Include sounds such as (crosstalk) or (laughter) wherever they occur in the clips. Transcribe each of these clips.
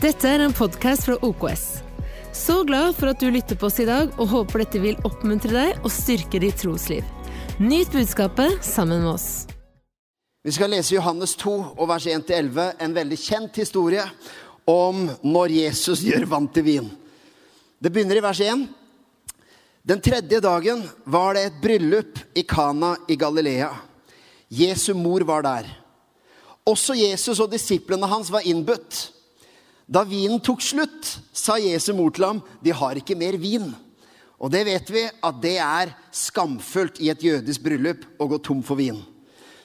Dette er en podkast fra OKS. Så glad for at du lytter på oss i dag, og håper dette vil oppmuntre deg og styrke ditt trosliv. Nyt budskapet sammen med oss. Vi skal lese Johannes 2 og vers 1-11, en veldig kjent historie om når Jesus gjør vann til vin. Det begynner i vers 1. Den tredje dagen var det et bryllup i Kana i Galilea. Jesu mor var der. Også Jesus og disiplene hans var innbudt. Da vinen tok slutt, sa Jesu mor til ham, de har ikke mer vin. Og det vet vi at det er skamfullt i et jødisk bryllup å gå tom for vin.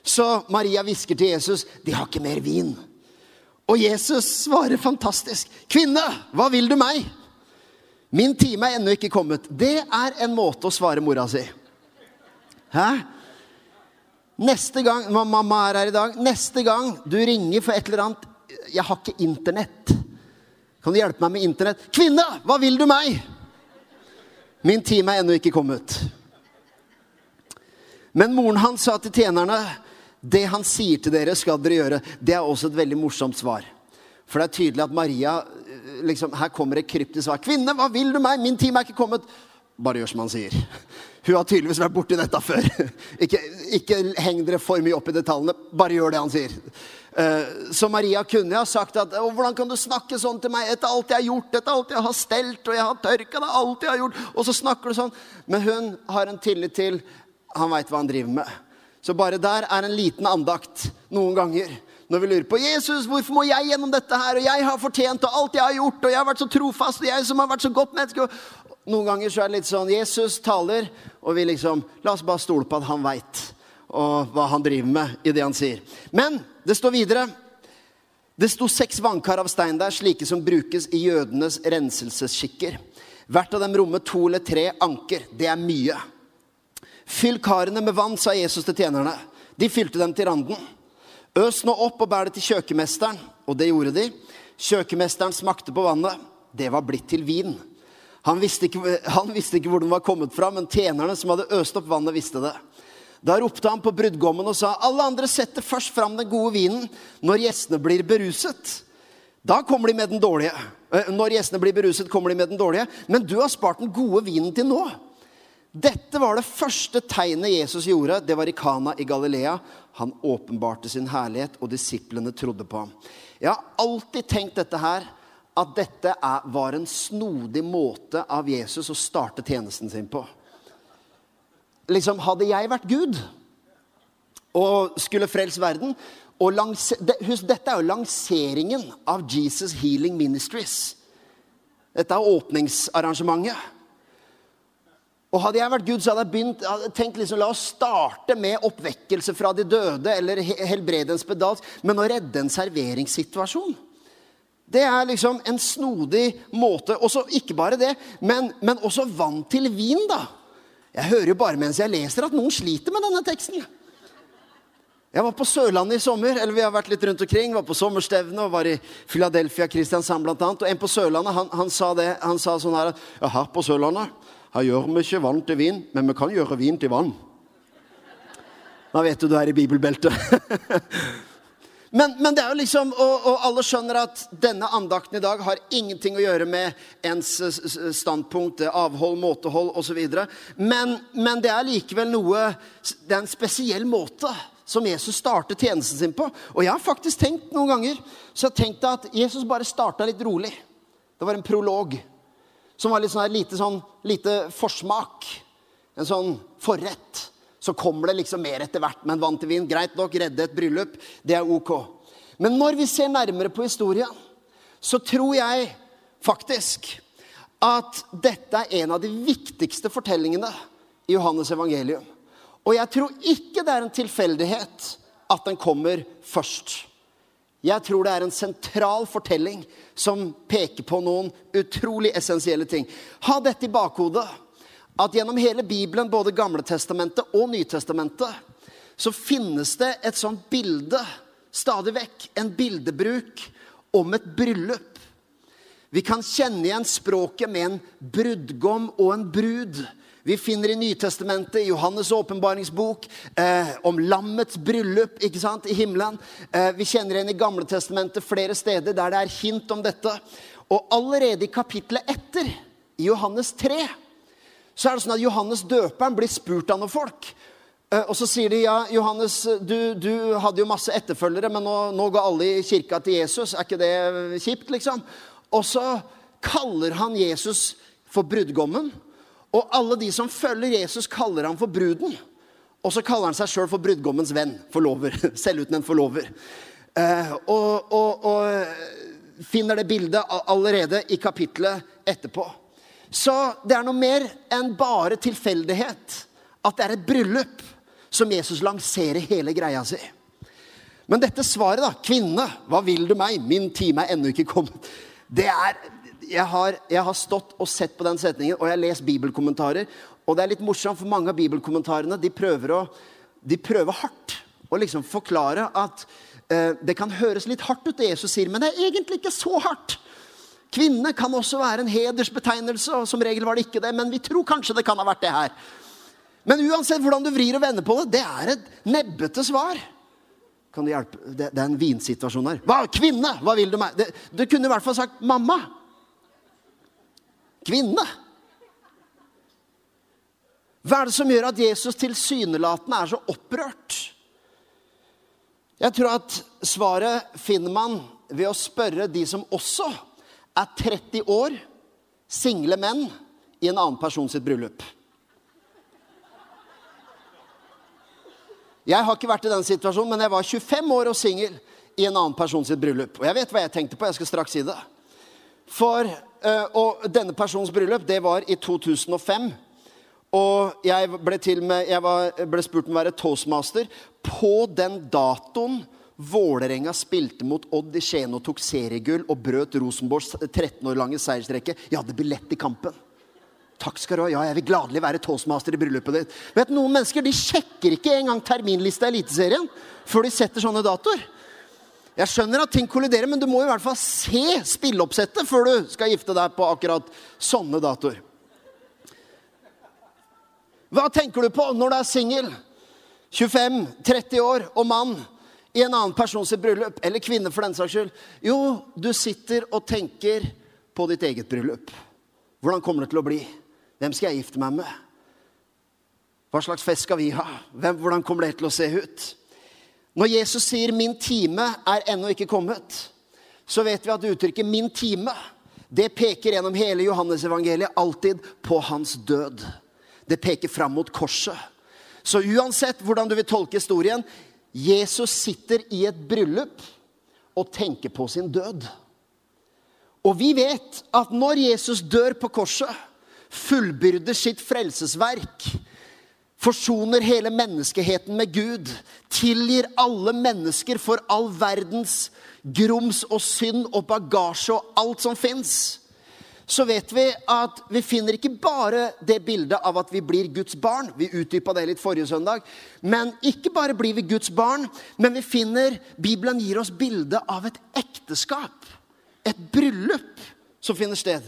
Så Maria hvisker til Jesus, de har ikke mer vin. Og Jesus svarer fantastisk. Kvinne, hva vil du meg? Min time er ennå ikke kommet. Det er en måte å svare mora si. Hæ? Neste gang mamma er her i dag, neste gang du ringer for et eller annet Jeg har ikke internett. Kan du hjelpe meg med internett? Kvinne, hva vil du meg? Min time er ennå ikke kommet. Men moren hans sa til tjenerne, det han sier til dere, skal dere gjøre. Det er også et veldig morsomt svar. For det er tydelig at Maria liksom, Her kommer et kryptisk svar. 'Kvinne, hva vil du meg? Min time er ikke kommet.' Bare gjør som han sier. Hun har tydeligvis vært borti dette før. (laughs) Ikke, ikke heng dere for mye opp i detaljene. Bare gjør det han sier. Eh, så Maria kunne ha sagt at hvordan kan du snakke sånn til meg etter alt jeg har gjort, etter alt jeg har stelt, og jeg har tørka det, alt jeg har gjort, og så snakker du sånn. Men hun har en tillit til han veit hva han driver med. Så bare der er en liten andakt noen ganger. Når vi lurer på Jesus, hvorfor må jeg gjennom dette her, og jeg har fortjent, og alt jeg har gjort, og jeg har vært så trofast, og jeg som har vært så godt menneske. Noen ganger så er det litt sånn Jesus taler, og vi liksom La oss bare stole på at han veit og hva han driver med i det han sier. Men det står videre. Det sto seks vannkar av stein der, slike som brukes i jødenes renselsesskikker. Hvert av dem rommet to eller tre anker. Det er mye. Fyll karene med vann, sa Jesus til tjenerne. De fylte dem til randen. Øs nå opp og bær det til kjøkkenmesteren. Og det gjorde de. Kjøkkenmesteren smakte på vannet. Det var blitt til vin. Han visste, ikke, han visste ikke hvor den var kommet fra, men tjenerne som hadde øst opp vannet, visste det. Da ropte han på brudgommen og sa, 'Alle andre setter først fram den gode vinen når gjestene blir beruset.' Da kommer de med den dårlige. Når gjestene blir beruset, kommer de med den dårlige. Men du har spart den gode vinen til nå. Dette var det første tegnet Jesus gjorde. Det var i Kana i Galilea. Han åpenbarte sin herlighet, og disiplene trodde på ham. Jeg har alltid tenkt dette her, at dette er, var en snodig måte av Jesus å starte tjenesten sin på liksom, Hadde jeg vært Gud og skulle frelse verden og Husk, dette er jo lanseringen av Jesus Healing Ministries. Dette er åpningsarrangementet. Og Hadde jeg vært Gud, så hadde jeg begynt, hadde tenkt liksom, la oss starte med oppvekkelse fra de døde eller helbrede en spedalsk, men å redde en serveringssituasjon. Det er liksom en snodig måte. Også, ikke bare det, men, men også vann til vin, da. Jeg hører jo bare mens jeg leser at noen sliter med denne teksten. Jeg var på Sørlandet i sommer. eller vi har vært litt rundt omkring, var på sommerstevne og var i Philadelphia, Kristiansand annet. Og en på Sørlandet han, han sa det, han sa sånn her Ja, her på Sørlandet her gjør vi ikke vann til vin, men vi kan gjøre vin til vann. Da vet du du er i bibelbeltet. (laughs) Men, men, det er jo liksom, og, og, alle skjønner at denne andakten i dag har ingenting å gjøre med ens standpunkt, avhold, måtehold osv. Men, men det er likevel noe Det er en spesiell måte som Jesus startet tjenesten sin på. Og jeg har faktisk tenkt noen ganger så jeg har tenkt at Jesus bare starta litt rolig. Det var en prolog som var litt sånn lite, sånn, lite forsmak. En sånn forrett. Så kommer det liksom mer etter hvert. Men vann til vin, greit nok, redde et bryllup, det er ok. Men når vi ser nærmere på historien, så tror jeg faktisk at dette er en av de viktigste fortellingene i Johannes evangelium. Og jeg tror ikke det er en tilfeldighet at den kommer først. Jeg tror det er en sentral fortelling som peker på noen utrolig essensielle ting. Ha dette i bakhodet at gjennom hele Bibelen, både Gamletestamentet og Nytestamentet, så finnes det et sånt bilde stadig vekk. En bildebruk om et bryllup. Vi kan kjenne igjen språket med en brudgom og en brud. Vi finner i Nytestamentet, i Johannes' åpenbaringsbok, eh, om lammets bryllup ikke sant, i himmelen. Eh, vi kjenner igjen i Gamle testamentet flere steder der det er hint om dette. Og allerede i kapittelet etter, i Johannes 3, så er det sånn at Johannes døperen blir spurt av noen folk. Eh, og så sier de ja, Johannes, du, du hadde jo masse etterfølgere, men nå, nå går alle i kirka til Jesus. Er ikke det kjipt, liksom? Og så kaller han Jesus for brudgommen. Og alle de som følger Jesus, kaller han for bruden. Og så kaller han seg sjøl for brudgommens venn. Forlover. (laughs) Selvutnevnt forlover. Eh, og, og, og finner det bildet allerede i kapitlet etterpå. Så det er noe mer enn bare tilfeldighet at det er et bryllup som Jesus lanserer hele greia si. Men dette svaret, da, 'Kvinne, hva vil du meg? Min time er ennå ikke kommet.' Det er jeg har, jeg har, stått og sett på den setningen, og jeg har lest bibelkommentarer. Og det er litt morsomt, for mange av bibelkommentarene de prøver, å, de prøver hardt å liksom forklare at eh, det kan høres litt hardt ut, det Jesus sier, men det er egentlig ikke så hardt. Kvinne kan også være en hedersbetegnelse, og som regel var det ikke det, men vi tror kanskje det kan ha vært det her. Men uansett hvordan du vrir og vender på det, det er et nebbete svar. Kan du hjelpe? Det, det er en vinsituasjon her. Hva? Kvinne! Hva vil du meg? Det, du kunne i hvert fall sagt mamma. Kvinne. Hva er det som gjør at Jesus tilsynelatende er så opprørt? Jeg tror at svaret finner man ved å spørre de som også er 30 år, single menn, i en annen person sitt bryllup. Jeg har ikke vært i den situasjonen, men jeg var 25 år og singel i en annen person sitt bryllup. Og jeg vet hva jeg tenkte på. Jeg skal straks si det. For, øh, Og denne personens bryllup, det var i 2005. Og jeg ble, til med, jeg var, ble spurt om å være toastmaster på den datoen Vålerenga spilte mot Odd i Skien og tok seriegull og brøt Rosenborgs 13 år lange seiersrekke. Jeg hadde billett i kampen. Takk skal du ha. Ja, jeg vil gladelig være toastmaster i bryllupet ditt. Vet Noen mennesker de sjekker ikke engang terminlista i Eliteserien før de setter sånne datoer. Jeg skjønner at ting kolliderer, men du må i hvert fall se spilleoppsettet før du skal gifte deg på akkurat sånne datoer. Hva tenker du på når du er singel, 25-30 år og mann i en annen persons bryllup, eller kvinne for den saks skyld? Jo, du sitter og tenker på ditt eget bryllup. Hvordan kommer det til å bli? Hvem skal jeg gifte meg med? Hva slags fest skal vi ha? Hvem, hvordan kommer det til å se ut? Når Jesus sier 'min time er ennå ikke kommet', så vet vi at uttrykket 'min time' det peker gjennom hele Johannesevangeliet alltid på hans død. Det peker fram mot korset. Så uansett hvordan du vil tolke historien Jesus sitter i et bryllup og tenker på sin død. Og vi vet at når Jesus dør på korset, fullbyrder sitt frelsesverk, forsoner hele menneskeheten med Gud, tilgir alle mennesker for all verdens grums og synd og bagasje og alt som fins, så vet vi at vi finner ikke bare det bildet av at vi blir Guds barn. Vi utdypa det litt forrige søndag. Men ikke bare blir vi Guds barn, men vi finner Bibelen gir oss bilde av et ekteskap. Et bryllup som finner sted.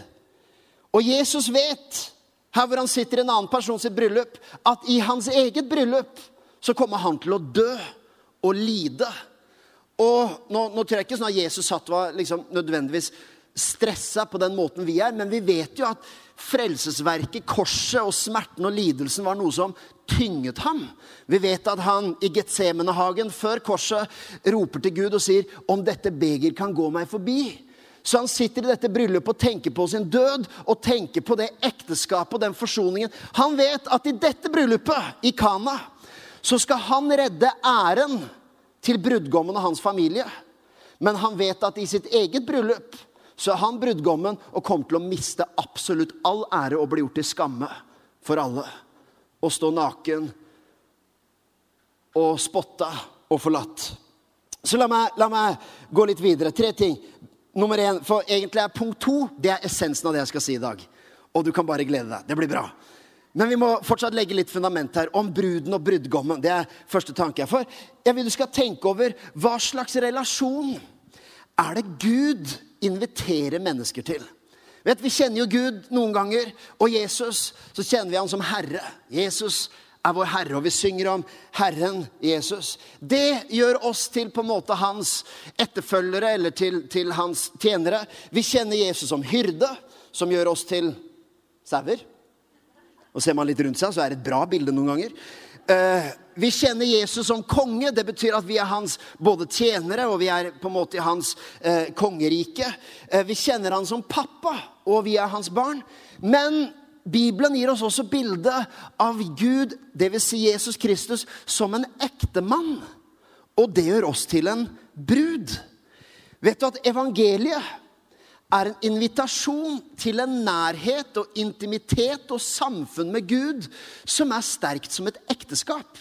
Og Jesus vet, her hvor han sitter i en annen person sitt bryllup, at i hans eget bryllup så kommer han til å dø og lide. Og nå, nå tror jeg ikke sånn at Jesus satt var liksom nødvendigvis stressa på den måten vi er, men vi vet jo at frelsesverket, korset og smerten og lidelsen var noe som tynget ham. Vi vet at han i Getsemenehagen før korset roper til Gud og sier om dette beger kan gå meg forbi. Så han sitter i dette bryllupet og tenker på sin død og tenker på det ekteskapet og den forsoningen. Han vet at i dette bryllupet, i Kana, så skal han redde æren til brudgommen og hans familie. Men han vet at i sitt eget bryllup så er han brudgommen og kommer til å miste absolutt all ære og bli gjort til skamme for alle. Og stå naken og spotta og forlatt. Så la meg, la meg gå litt videre. Tre ting nummer én. For egentlig er punkt to det er essensen av det jeg skal si i dag. Og du kan bare glede deg. Det blir bra. Men vi må fortsatt legge litt fundament her om bruden og brudgommen. Det er første tanke jeg får. Jeg vil du skal tenke over hva slags relasjon er det Gud inviterer mennesker til. Vet, Vi kjenner jo Gud noen ganger, og Jesus så kjenner vi han som Herre. Jesus er vår Herre, og vi synger om Herren Jesus. Det gjør oss til på en måte hans etterfølgere eller til, til hans tjenere. Vi kjenner Jesus som hyrde, som gjør oss til sauer. Og ser man litt rundt seg, så er det et bra bilde noen ganger. Uh, vi kjenner Jesus som konge. Det betyr at vi er hans både tjenere og vi er på en måte i hans uh, kongerike. Uh, vi kjenner han som pappa, og vi er hans barn. Men Bibelen gir oss også bildet av Gud, dvs. Si Jesus Kristus, som en ektemann. Og det gjør oss til en brud. Vet du at evangeliet er en invitasjon til en nærhet og intimitet og samfunn med Gud som er sterkt som et ekteskap.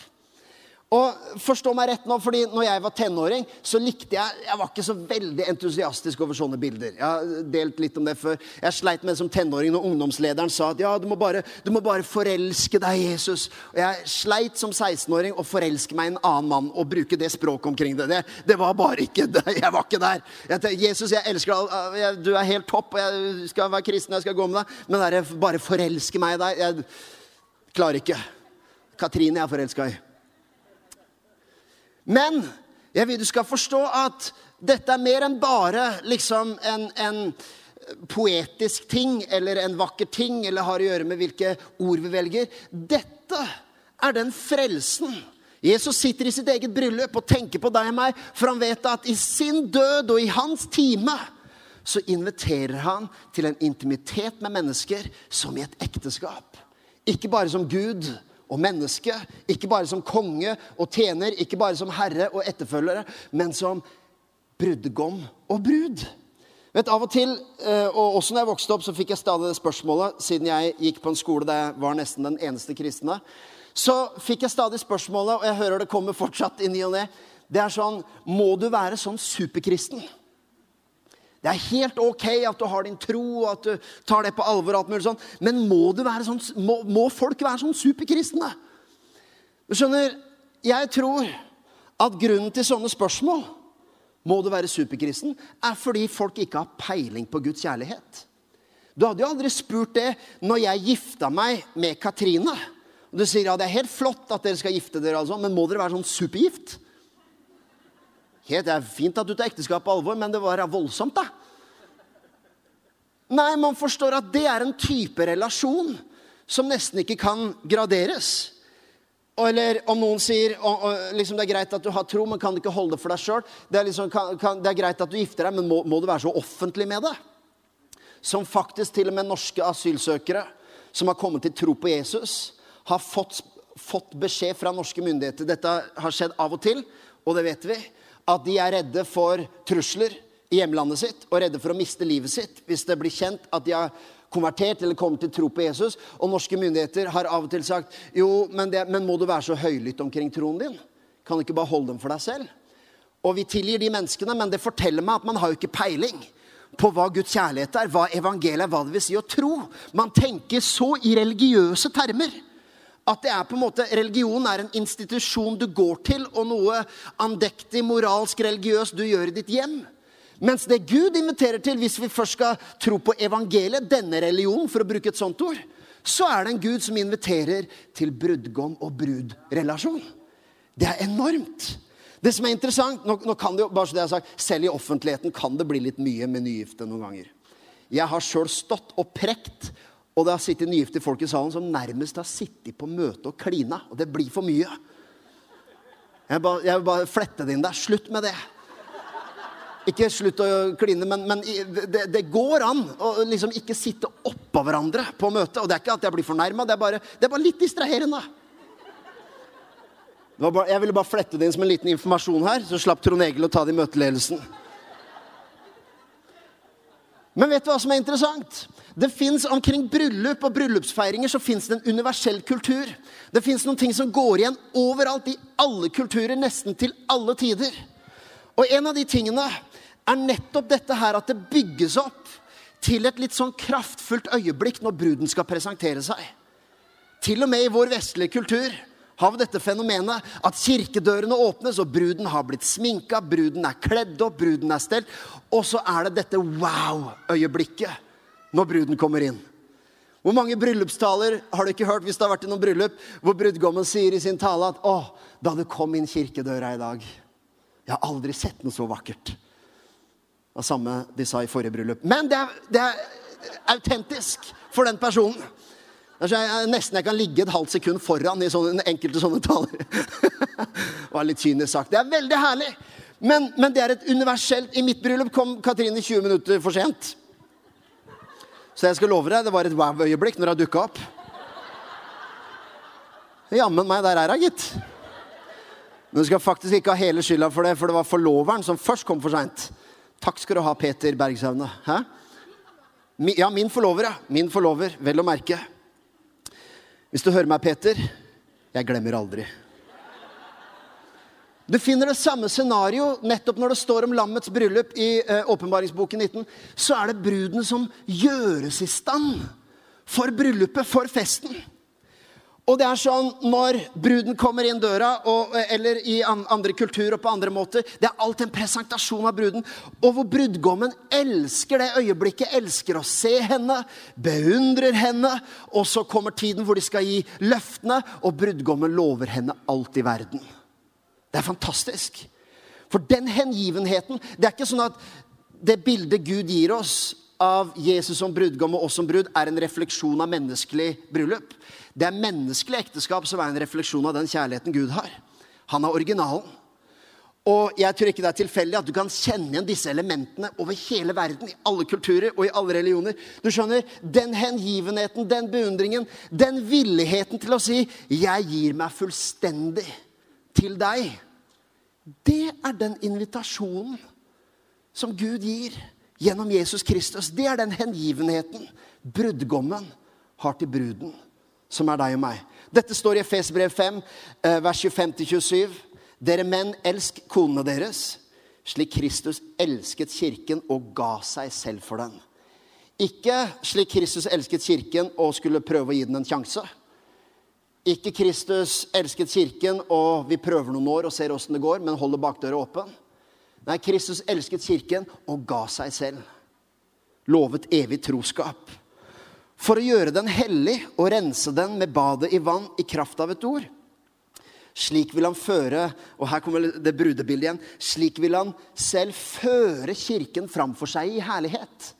Og forstå meg rett nå, fordi når jeg var tenåring, så likte jeg Jeg var ikke så veldig entusiastisk over sånne bilder. Jeg har delt litt om det før. Jeg sleit med det som tenåring når ungdomslederen sa at ja, du må bare, du må bare forelske deg, Jesus. Og jeg sleit som 16-åring å forelske meg i en annen mann og bruke det språket omkring det. Det, det var bare ikke (laughs) det. Jeg var ikke der. Jeg tenkte, Jesus, jeg elsker deg. Du er helt topp, og jeg skal være kristen, jeg skal gå med deg. Men det bare forelske meg i deg Jeg klarer ikke. Katrine jeg er forelska i. Men jeg vil du skal forstå at dette er mer enn bare liksom en, en poetisk ting eller en vakker ting eller har å gjøre med hvilke ord vi velger. Dette er den frelsen. Jesus sitter i sitt eget bryllup og tenker på deg og meg, for han vet at i sin død og i hans time så inviterer han til en intimitet med mennesker som i et ekteskap. Ikke bare som Gud, og menneske. Ikke bare som konge og tjener, ikke bare som herre og etterfølgere, men som brudgom og brud. Vet, Av og til, eh, og også når jeg vokste opp, så fikk jeg stadig det spørsmålet, siden jeg gikk på en skole der jeg var nesten den eneste kristne. Så fikk jeg stadig spørsmålet, og jeg hører det kommer fortsatt i ny og ne. Det er sånn Må du være sånn superkristen? Det er helt ok at du har din tro, og at du tar det på alvor, og alt mulig sånn. men må, sånn, må, må, folk være sånn superkristne? Du skjønner, jeg tror at grunnen til sånne spørsmål må du være superkristen, er fordi folk ikke har peiling på Guds kjærlighet. Du hadde jo aldri spurt det når jeg gifta meg med Katrine. Og du sier ja, det er helt flott at dere skal gifte dere, altså, men må dere være sånn supergift? Det er fint at du tar ekteskap på alvor, men det var voldsomt, da. Nei, man forstår at det er en type relasjon som nesten ikke kan graderes. Eller om noen sier liksom, det er greit at du har tro, men kan du ikke holde det for deg sjøl. Det, liksom, det, er greit at du gifter deg, men må, må du være så offentlig med det? Som faktisk til og med norske asylsøkere som har kommet til tro på Jesus, har fått, fått beskjed fra norske myndigheter. Dette har skjedd av og til, og det vet vi at de er redde for trusler i hjemlandet sitt og redde for å miste livet sitt hvis det blir kjent at de har konvertert eller kommet til tro på Jesus. Og norske myndigheter har av og til sagt jo, men, det, men må du være så høylytt omkring troen din? Kan du ikke bare holde dem for deg selv? Og vi tilgir de menneskene, men det forteller meg at man har jo ikke peiling på hva Guds kjærlighet er, hva evangeliet er, hva det vil si å tro. Man tenker så i religiøse termer at det er på en måte, religion er en institusjon du går til, og noe andektig, moralsk, religiøst du gjør i ditt hjem. Mens det Gud inviterer til, hvis vi først skal tro på evangeliet, denne religionen, for å bruke et sånt ord, så er det en Gud som inviterer til brudgom og brudrelasjon. Det er enormt. Det som er interessant, nå, nå kan det jo, bare så det jeg har sagt, Selv i offentligheten kan det bli litt mye med nygifte noen ganger. Jeg har sjøl stått og prekt og det har sittet nygifte folk i salen som nærmest har sittet på møte og klina. Og det blir for mye. Jeg, ba, jeg vil bare flette det inn der. Slutt med det. Ikke slutt å kline, men, men det, det, går an å liksom ikke sitte oppå hverandre på møtet. Og det er ikke at jeg blir fornærma, det, det, er bare litt distraherende. Bare, jeg ville bare flette det inn som en liten informasjon her, så slapp Trond Egil å ta det i møteledelsen. Men vet du hva som er interessant? Det fins Omkring bryllup og bryllupsfeiringer så det en universell kultur. Det fins noen ting som går igjen overalt, i alle kulturer, nesten til alle tider. Og en av de tingene er nettopp dette her at det bygges opp til et litt sånn kraftfullt øyeblikk når bruden skal presentere seg. Til og med i vår vestlige kultur har vi dette fenomenet at kirkedørene åpnes, og bruden har blitt sminka, bruden er kledd opp, bruden er stelt. Og så er det dette wow-øyeblikket når bruden kommer inn. Hvor mange bryllupstaler har du ikke hørt hvis det har vært i noen bryllup, hvor brudgommen sier i sin tale at 'Å, da du kom inn kirkedøra i dag' Jeg har aldri sett noe så vakkert. Det var samme de sa i forrige bryllup. Men det er, det er autentisk for den personen. Jeg, jeg, nesten jeg kan ligge et halvt sekund foran i sånne, enkelte sånne taler. det (laughs) var litt kynisk sagt. Det er veldig herlig. Men, men, det er et universelt I mitt bryllup kom Katrine 20 minutter for sent. Så jeg skal love deg, det var et wow-øyeblikk når hun dukka opp. Jammen meg, der er hun, gitt. Men du skal faktisk ikke ha hele skylda for det, for det var forloveren som først kom for seint. Takk skal du ha, Peter Bergsaune. Ja, min forlover, ja. Min forlover, vel å merke. Hvis du hører meg, Peter, jeg glemmer aldri. Du finner det samme scenario nettopp når det står om lammets bryllup i eh, åpenbaringsboken 19. Så er det bruden som gjøres i stand for bryllupet, for festen. Og det er sånn når bruden kommer inn døra, og, eller i andre kulturer og på andre måter Det er alltid en presentasjon av bruden, og hvor brudgommen elsker det øyeblikket, elsker å se henne, beundrer henne, og så kommer tiden hvor de skal gi løftene, og brudgommen lover henne alt i verden. Det er fantastisk. For den hengivenheten Det er ikke sånn at det bildet Gud gir oss av Jesus som brudgom og oss som brud, er en refleksjon av menneskelig bryllup. Det er menneskelig ekteskap som er en refleksjon av den kjærligheten Gud har. Han er originalen. Og jeg tror ikke det er tilfeldig at du kan kjenne igjen disse elementene over hele verden, i alle kulturer og i alle religioner. Du skjønner, Den hengivenheten, den beundringen, den villigheten til å si 'Jeg gir meg fullstendig til deg'. Det er den invitasjonen som Gud gir gjennom Jesus Kristus. Det er den hengivenheten brudgommen har til bruden, som er deg og meg. Dette står i Efesbrev 5, eh, vers 25-27. Dere menn, elsk konene deres, slik Kristus elsket kirken og ga seg selv for den. Ikke slik Kristus elsket kirken og skulle prøve å gi den en sjanse. Ikke Kristus elsket kirken, og vi prøver noen år og ser åssen det går, men holder bakdøra åpen. Nei, Kristus elsket kirken og ga seg selv. Lovet evig troskap. For å gjøre den hellig og rense den med badet i vann i kraft av et ord. Slik vil han føre Og her kommer det brudebildet igjen. Slik vil han selv føre kirken framfor seg i herlighet.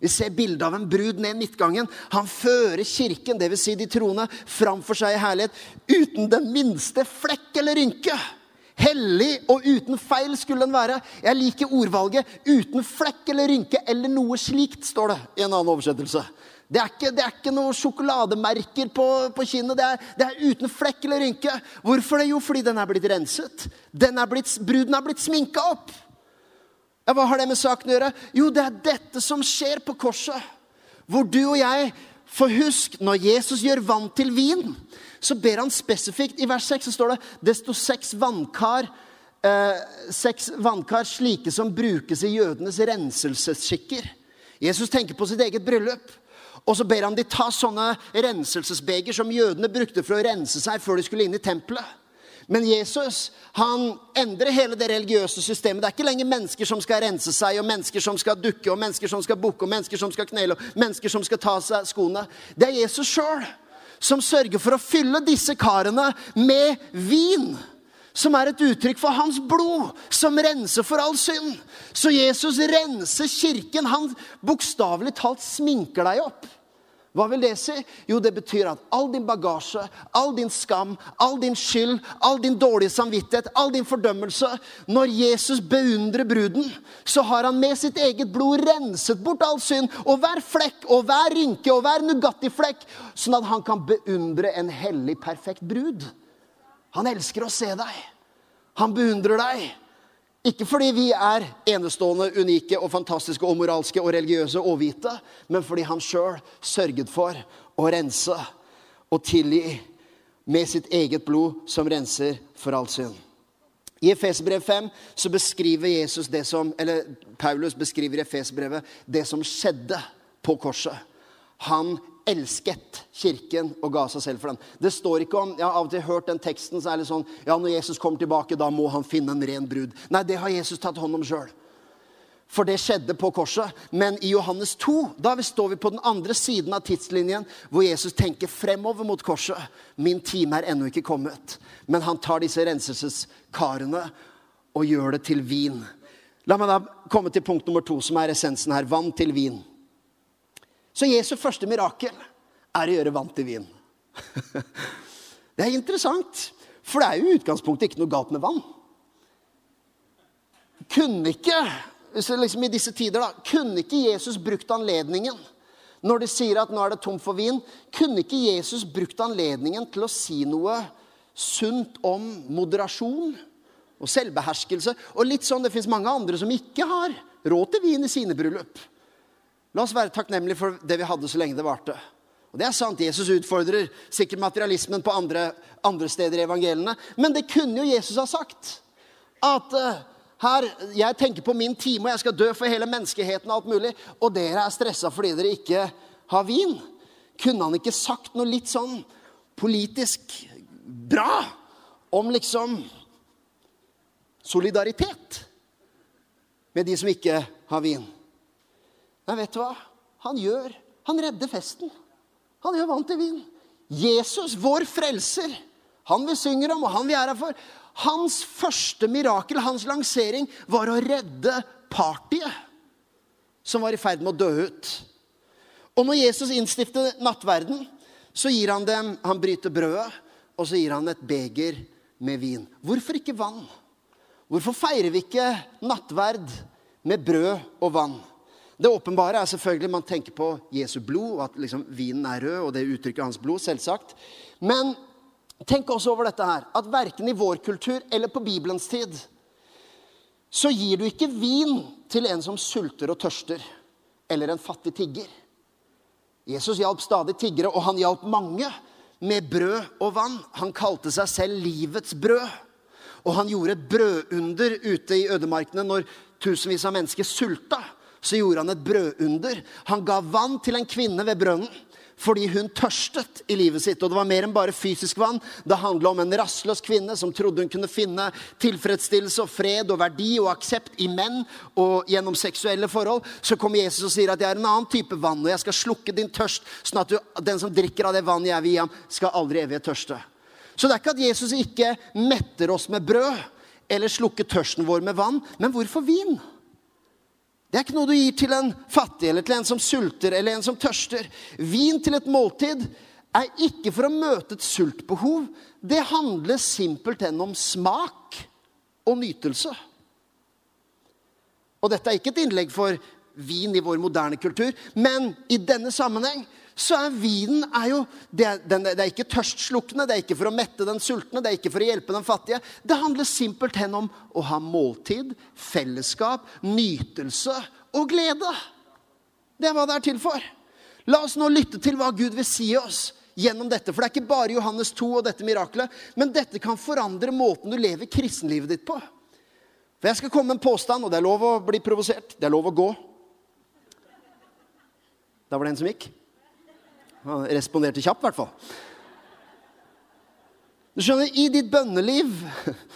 Vi ser bildet av en brud ned midtgangen. Han fører kirken, dvs. Si de troende, framfor seg i herlighet uten den minste flekk eller rynke. Hellig og uten feil skulle den være. Jeg liker ordvalget 'uten flekk eller rynke' eller noe slikt, står det i en annen oversettelse. Det er ikke, det er ikke noen sjokolademerker på, på kinnet. Det er, det er, uten flekk eller rynke. Hvorfor det? Jo, fordi den er blitt renset. Den er blitt, bruden er blitt sminka opp. Ja, Hva har det med saken å gjøre? Jo, det er dette som skjer på korset. Hvor du og jeg For husk, når Jesus gjør vann til vin, så ber han spesifikt I vers 6 så står det desto seks vannkar, eh, seks vannkar slike som brukes i jødenes renselsesskikker. Jesus tenker på sitt eget bryllup. Og så ber han de ta sånne renselsesbeger som jødene brukte for å rense seg før de skulle inn i tempelet. Men Jesus han endrer hele det religiøse systemet. Det er ikke lenger mennesker som skal rense seg, og mennesker som skal dukke, og mennesker som skal bukke, og mennesker som skal knele, og mennesker som skal ta seg skoene. Det er Jesus sjøl som sørger for å fylle disse karene med vin. Som er et uttrykk for hans blod, som renser for all synd. Så Jesus renser kirken. Han bokstavelig talt sminker deg opp. Hva vil det si? Jo, det betyr at all din bagasje, all din skam, all din skyld, all din dårlige samvittighet, all din fordømmelse Når Jesus beundrer bruden, så har han med sitt eget blod renset bort all synd og hver flekk og hver rynke og hver Nugatti-flekk, sånn at han kan beundre en hellig, perfekt brud. Han elsker å se deg. Han beundrer deg. Ikke fordi vi er enestående, unike og fantastiske og moralske og religiøse og hvite, men fordi han sjøl sørget for å rense og tilgi med sitt eget blod som renser for all synd. I Efesbrev 5 så beskriver Jesus det som, eller Paulus beskriver i det som skjedde på korset. Han elsket kirken og ga seg selv for den. Det står ikke om, Jeg har av og til hørt den teksten, så er det sånn ja, Når Jesus kommer tilbake, da må han finne en ren brud. Nei, det har Jesus tatt hånd om sjøl. For det skjedde på korset. Men i Johannes 2 da står vi på den andre siden av tidslinjen, hvor Jesus tenker fremover mot korset. Min time er ennå ikke kommet. Men han tar disse renselseskarene og gjør det til vin. La meg da komme til punkt nummer to, som er essensen her. Vann til vin. Så Jesu første mirakel er å gjøre vann til vin. (laughs) Det er interessant, for det er jo i utgangspunktet ikke noe galt med vann. Kunne ikke liksom i disse tider, da, kunne ikke Jesus brukt anledningen når de sier at nå er det tomt for vin? Kunne ikke Jesus brukt anledningen til å si noe sunt om moderasjon og selvbeherskelse? Og litt sånn, Det fins mange andre som ikke har råd til vin i sine bryllup. La oss være takknemlige for det vi hadde så lenge det varte. Og det er sant, Jesus utfordrer sikkert materialismen på andre, andre steder i evangeliene. Men det kunne jo Jesus ha sagt. At uh, her, jeg tenker på min time, og jeg skal dø for hele menneskeheten, og alt mulig, og dere er stressa fordi dere ikke har vin. Kunne han ikke sagt noe litt sånn politisk bra om liksom solidaritet med de som ikke har vin? Nei, vet du hva? Han gjør Han redder festen. Han gjør vann til vin. Jesus, vår frelser, han vi synger om, og han vi er her for, Hans første mirakel, hans lansering, var å redde partyet som var i ferd med å dø ut. Og når Jesus innstifter nattverden, så gir han dem Han bryter brødet, og så gir han et beger med vin. Hvorfor ikke vann? Hvorfor feirer vi ikke nattverd med brød og vann? Det åpenbare er selvfølgelig man tenker på Jesu blod, og at liksom vinen er rød, og det uttrykker hans blod, selvsagt. Men Tenk også over dette her, at verken i vår kultur eller på Bibelens tid så gir du ikke vin til en som sulter og tørster, eller en fattig tigger. Jesus hjalp stadig tiggere, og han hjalp mange med brød og vann. Han kalte seg selv livets brød. Og han gjorde et brødunder ute i ødemarkene når tusenvis av mennesker sulta. Så gjorde han et brødunder. Han ga vann til en kvinne ved brønnen fordi hun tørstet i livet sitt. Og det var mer enn bare fysisk vann. Det handla om en rastløs kvinne som trodde hun kunne finne tilfredsstillelse og fred og verdi og aksept i menn og gjennom seksuelle forhold. Så kommer Jesus og sier at jeg er en annen type vann, og jeg skal slukke din tørst, sånn at du, den som drikker av det vannet jeg vil gi ham, skal aldri evig tørste. Så det er ikke at Jesus ikke metter oss med brød eller slukker tørsten vår med vann, men hvorfor vin? Det er ikke noe du gir til en fattig eller til en som sulter eller en som tørster. Vin til et måltid er ikke for å møte et sultbehov. Det handler simpelthen om smak og nytelse. Og dette er ikke et innlegg for vin i vår moderne kultur, men i denne sammenheng så er vinen er jo, det er, den, det er ikke tørstslukkende, det er ikke for å mette den sultne, det er ikke for å hjelpe den fattige. Det handler simpelthen om å ha måltid, fellesskap, nytelse og glede. Det er hva det er til for. La oss nå lytte til hva Gud vil si oss gjennom dette. For det er ikke bare Johannes 2 og dette miraklet, men dette kan forandre måten du lever kristenlivet ditt på. For jeg skal komme med en påstand, og det er lov å bli provosert. Det er lov å gå. Da var det en som gikk. Han responderte kjapt, i hvert fall. Du skjønner, i ditt bønneliv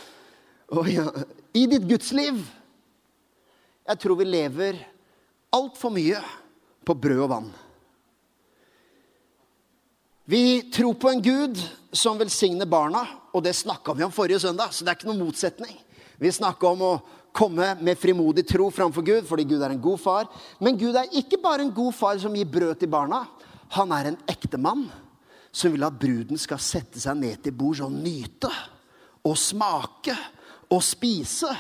(laughs) og ja, i ditt gudsliv Jeg tror vi lever altfor mye på brød og vann. Vi tror på en Gud som velsigner barna, og det snakka vi om forrige søndag. så det er ikke noen motsetning. Vi snakka om å komme med frimodig tro framfor Gud, fordi Gud er en god far. Men Gud er ikke bare en god far som gir brød til barna. Han er en ektemann som vil at bruden skal sette seg ned til bords og nyte og smake og spise.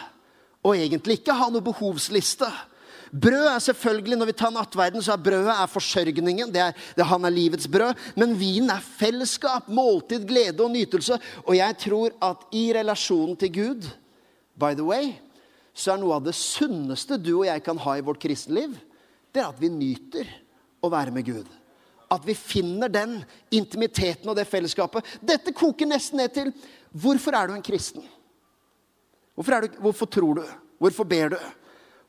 Og egentlig ikke ha noe behovsliste. Brød er selvfølgelig, Når vi tar nattverden, så er brødet er forsørgningen. Det er, det, han er livets brød. Men vinen er fellesskap, måltid, glede og nytelse. Og jeg tror at i relasjonen til Gud, by the way, så er noe av det sunneste du og jeg kan ha i vårt kristenliv, det er at vi nyter å være med Gud. At vi finner den intimiteten og det fellesskapet. Dette koker nesten ned til hvorfor er du en kristen? Hvorfor, du, hvorfor tror du? Hvorfor ber du?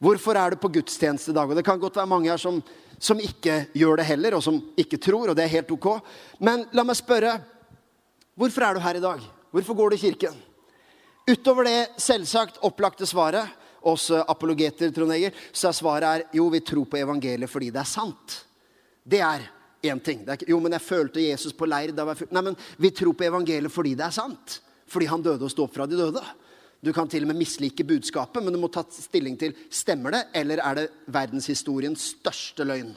Hvorfor er du på gudstjeneste i dag? Og det kan godt være mange her som, som ikke gjør det heller, og som ikke tror, og det er helt ok. Men la meg spørre hvorfor er du her i dag? Hvorfor går du i kirken? Utover det selvsagt opplagte svaret oss apologeter, Trond Eger, så er svaret er, jo, vi tror på evangeliet fordi det er sant. Det er én ting. Ikke, jo, men jeg følte Jesus på leir. Nei, men vi tror på evangeliet fordi det er sant. Fordi han døde og sto opp fra de døde. Du kan til og med mislike budskapet, men du må ta stilling til stemmer det, eller er det verdenshistoriens største løgn.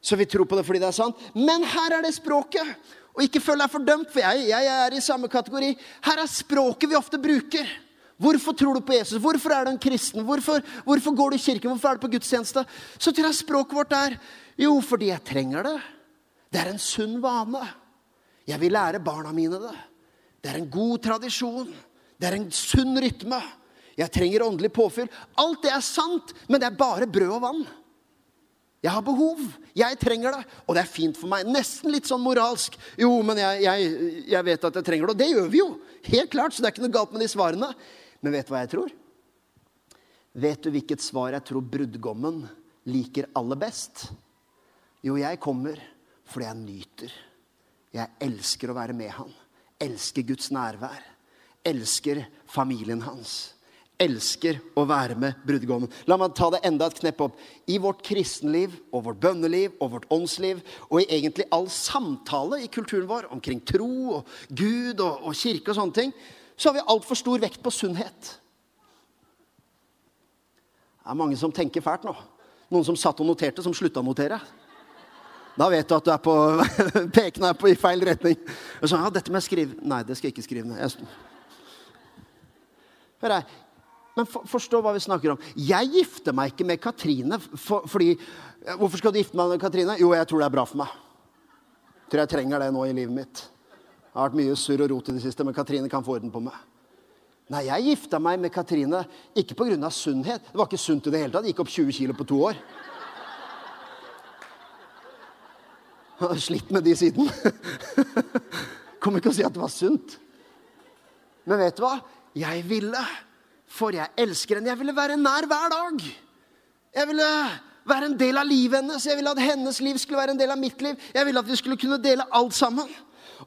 Så vi tror på det fordi det er sant. Men her er det språket. Og ikke føl deg fordømt, for jeg, jeg er i samme kategori. Her er språket vi ofte bruker. Hvorfor tror du på Jesus? Hvorfor er du en kristen? Hvorfor, hvorfor går du i kirken? Hvorfor er du på gudstjeneste? Så tror jeg språket vårt er jo, fordi jeg trenger det. Det er en sunn vane. Jeg vil lære barna mine det. Det er en god tradisjon. Det er en sunn rytme. Jeg trenger åndelig påfyll. Alt det er sant, men det er bare brød og vann. Jeg har behov. Jeg trenger det. Og det er fint for meg. Nesten litt sånn moralsk. Jo, men jeg, jeg, jeg vet at jeg trenger det. Og det gjør vi jo. Helt klart. Så det er ikke noe galt med de svarene. Men vet du hva jeg tror? Vet du hvilket svar jeg tror brudgommen liker aller best? Jo, jeg kommer fordi jeg nyter. Jeg elsker å være med han. Elsker Guds nærvær. Elsker familien hans elsker å være med brudgommen. La meg ta det enda et knepp opp. I vårt kristenliv og vårt bønneliv og vårt åndsliv og i egentlig all samtale i kulturen vår omkring tro og Gud og, og kirke og sånne ting, så har vi altfor stor vekt på sunnhet. Det er mange som tenker fælt nå. Noen som satt og noterte, som slutta å notere. Da vet du at du er på (laughs) pekene på i feil retning. Og så, ja, dette må jeg skrive. Nei, det skal jeg ikke skrive ned. Hør her. Men for, forstå hva vi snakker om. Jeg gifter meg ikke med Katrine for, fordi Hvorfor skal du gifte meg med Katrine? Jo, jeg tror det er bra for meg. Jeg tror jeg trenger det nå i livet mitt. Det har vært mye surr og rot i det siste, men Katrine kan få orden på meg. Nei, jeg gifta meg med Katrine ikke pga. sunnhet. Det var ikke sunt i det hele tatt. Gikk opp 20 kilo på to år. Jeg har slitt med de siden. (laughs) Kom ikke og si at det var sunt. Men vet du hva? Jeg ville for jeg elsker henne. Jeg ville være nær hver dag. Jeg ville være en del av livet hennes. Jeg ville at hennes liv skulle være en del av mitt liv. Jeg ville at vi skulle kunne dele alt sammen.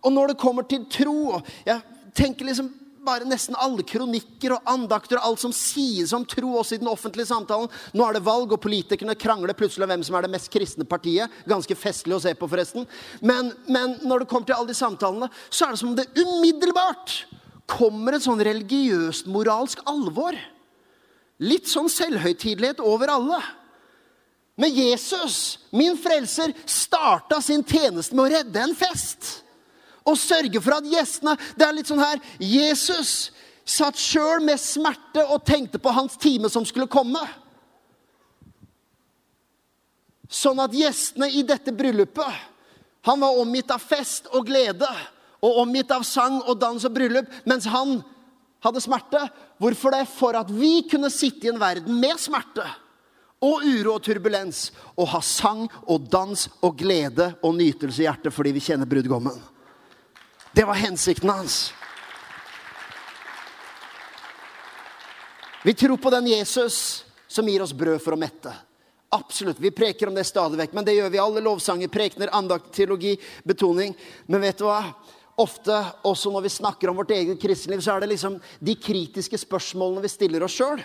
Og når det kommer til tro Jeg tenker liksom bare nesten alle kronikker og andakter og alt som sies om tro, også i den offentlige samtalen. Nå er det valg, og politikerne krangler plutselig om hvem som er det mest kristne partiet. Ganske festlig å se på, forresten. Men, men når det kommer til alle de samtalene, så er det som om det umiddelbart kommer et sånn religiøst moralsk alvor. Litt sånn selvhøytidelighet over alle. Men Jesus, min frelser, starta sin tjeneste med å redde en fest. Og sørge for at gjestene Det er litt sånn her Jesus satt sjøl med smerte og tenkte på hans time som skulle komme. Sånn at gjestene i dette bryllupet Han var omgitt av fest og glede og omgitt av sang og dans og bryllup, mens han hadde smerte. Hvorfor det? For at vi kunne sitte i en verden med smerte og uro og turbulens og ha sang og dans og glede og nytelse i hjertet fordi vi kjenner brudgommen. Det var hensikten hans. Vi tror på den Jesus som gir oss brød for å mette. Absolutt. Vi preker om det stadig vekk. Men det gjør vi. Alle lovsanger, prekener, andakt, teologi, betoning. Men vet du hva? ofte, også når vi snakker om vårt eget kristenliv, så er det liksom de kritiske spørsmålene vi stiller oss sjøl.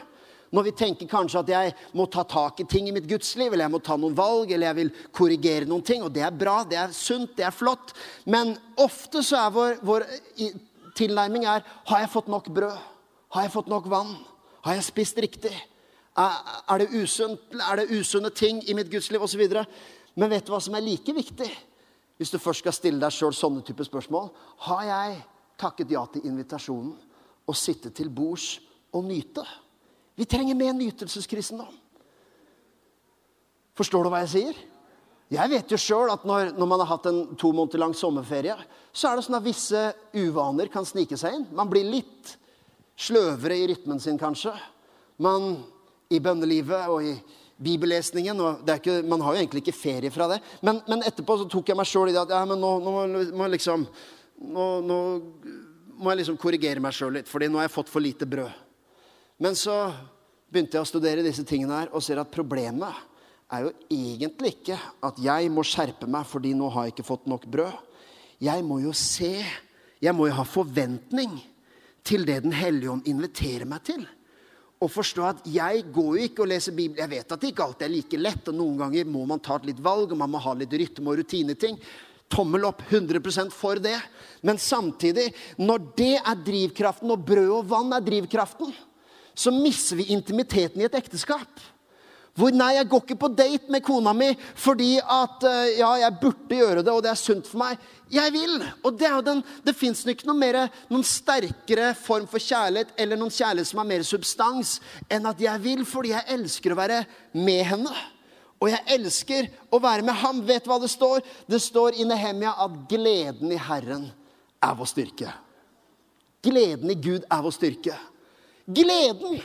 Når vi tenker kanskje at jeg må ta tak i ting i mitt gudsliv, eller jeg må ta noen valg, eller jeg vil korrigere noen ting. Og det er bra, det er sunt, det er flott. Men ofte så er vår, vår tilnærming er Har jeg fått nok brød? Har jeg fått nok vann? Har jeg spist riktig? Er, det usunt? Er det usunne ting i mitt gudsliv? Osv. Men vet du hva som er like viktig? hvis du først skal stille deg sjøl sånne typer spørsmål Har jeg takket ja til invitasjonen og sitte til bords og nyte? Vi trenger mer nytelseskristendom. Forstår du hva jeg sier? Jeg vet jo sjøl at når, når, man har hatt en to måneder lang sommerferie, så er det sånn at visse uvaner kan snike seg inn. Man blir litt sløvere i rytmen sin, kanskje. Man i bønnelivet og i bibellesningen. og ikke, Man har jo egentlig ikke ferie fra det. Men, men etterpå så tok jeg meg sjøl i det at ja, men nå, nå, må, liksom, nå, nå må jeg liksom korrigere meg sjøl litt, fordi nå har jeg fått for lite brød. Men så begynte jeg å studere disse tingene her og ser at problemet er jo egentlig ikke at jeg må skjerpe meg fordi nå har jeg ikke fått nok brød. Jeg må jo se, jeg må jo ha forventning til det Den hellige ånd inviterer meg til. Og forstå at jeg går jo ikke og leser Bibelen. Jeg vet at det ikke alltid er like lett, og noen ganger må man ta et litt valg, og man må ha litt rytme og rutineting. Tommel opp 100% for det. Men samtidig, når det er drivkraften, og brød og vann er drivkraften, så mister vi intimiteten i et ekteskap. Hvor nei, jeg går ikke på date med kona mi fordi at eh, ja, jeg burde gjøre det, og det er sunt for meg. Jeg vil! Og det, den, det fins ikke noe mer, noen sterkere form for kjærlighet eller noen kjærlighet som har mer substans enn at jeg vil fordi jeg elsker å være med henne. Og jeg elsker å være med ham. Vet du hva det står? Det står i Nehemia at gleden i Herren er vår styrke. Gleden i Gud er vår styrke. Gleden!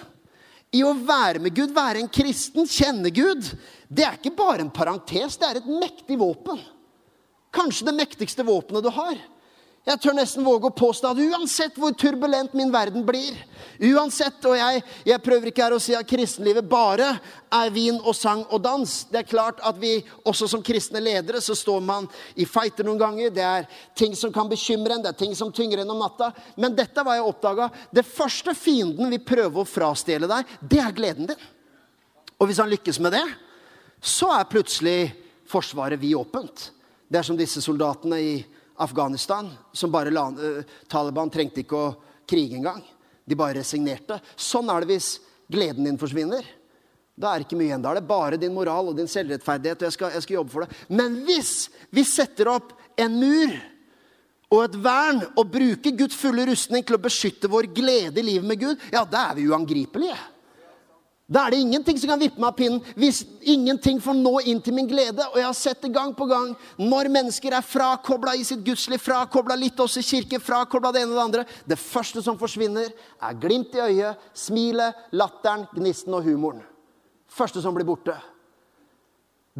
i å være med Gud, være en kristen, kjenne Gud, det er ikke bare en parentes, det er et mektig våpen. Kanskje det mektigste våpenet du har. Jeg tør nesten våge å påstå at uansett hvor turbulent min verden blir uansett, Og jeg, jeg prøver ikke her å si at kristenlivet bare er vin og sang og dans. Det er klart at vi også som kristne ledere så står man i fighter noen ganger. Det er ting som kan bekymre en, det er ting som tynger en om natta. Men dette var jeg oppdaga. Det første fienden vil prøve å frastjele deg, det er gleden din. Og hvis han lykkes med det, så er plutselig forsvaret vidåpent. Det er som disse soldatene i Afghanistan, som bare la, uh, Taliban trengte ikke å krige engang. De bare resignerte. Sånn er det hvis gleden din forsvinner. Da er det ikke mye igjen. Da er det bare din moral og din selvrettferdighet. og jeg skal, jeg skal jobbe for det. Men hvis vi setter opp en mur og et vern og bruker Guds fulle rustning til å beskytte vår glede i livet med Gud, ja, da er vi uangripelige. Da er det ingenting som kan vippe meg av pinnen hvis ingenting får nå inn til min glede. Og jeg har sett det gang på gang når mennesker er frakobla i sitt gudsliv, frakobla litt også i kirken, frakobla det ene og det andre. Det første som forsvinner, er glimt i øyet, smilet, latteren, gnisten og humoren. Første som blir borte.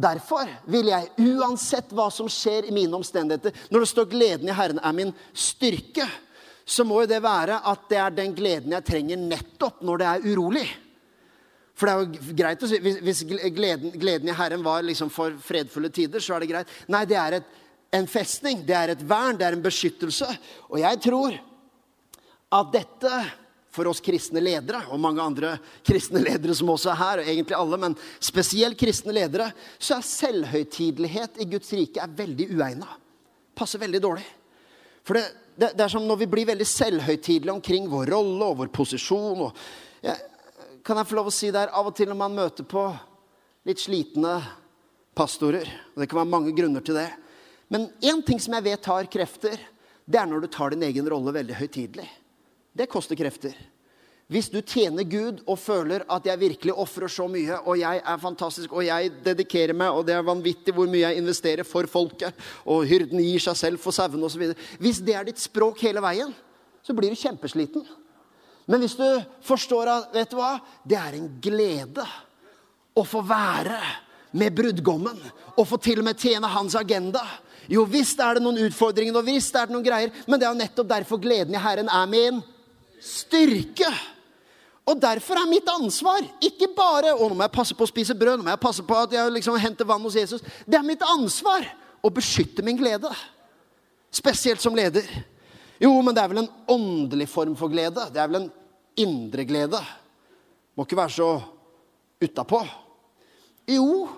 Derfor vil jeg, uansett hva som skjer i mine omstendigheter Når det står 'gleden i Herren er min styrke', så må jo det være at det er den gleden jeg trenger nettopp når det er urolig. For det er jo greit å si, Hvis gleden, gleden i Herren var liksom for fredfulle tider, så er det greit. Nei, det er et, en festning, det er et vern, det er en beskyttelse. Og jeg tror at dette for oss kristne ledere, og mange andre kristne ledere som også er her, og egentlig alle, men spesielt kristne ledere, så er selvhøytidelighet i Guds rike er veldig uegna. Passer veldig dårlig. For det, det, det, er som når vi blir veldig selvhøytidelige omkring vår rolle og vår posisjon. og jeg, kan jeg få lov å si der, av og til når man møter på litt slitne pastorer og Det kan være mange grunner til det. Men én ting som jeg vet tar krefter, det er når du tar din egen rolle veldig høytidelig. Det koster krefter. Hvis du tjener Gud og føler at jeg virkelig ofrer så mye, og jeg er fantastisk, og jeg dedikerer meg, og det er vanvittig hvor mye jeg investerer for folket, og hyrden gir seg selv for sauene osv. Hvis det er ditt språk hele veien, så blir du kjempesliten. Men hvis du forstår at vet du hva, det er en glede å få være med brudgommen og få til og med tjene hans agenda. Jo visst er det noen utfordringer, og visst er det noen greier, men det er nettopp derfor gleden i Herren er min styrke. Og derfor er mitt ansvar ikke bare å nå må jeg passe på å spise brød, nå må jeg passe på at jeg liksom henter vann hos Jesus. Det er mitt ansvar å beskytte min glede. Spesielt som leder. Jo, men det er vel en åndelig form for glede. Det er vel en indre glede. Må ikke være så utapå. Jo,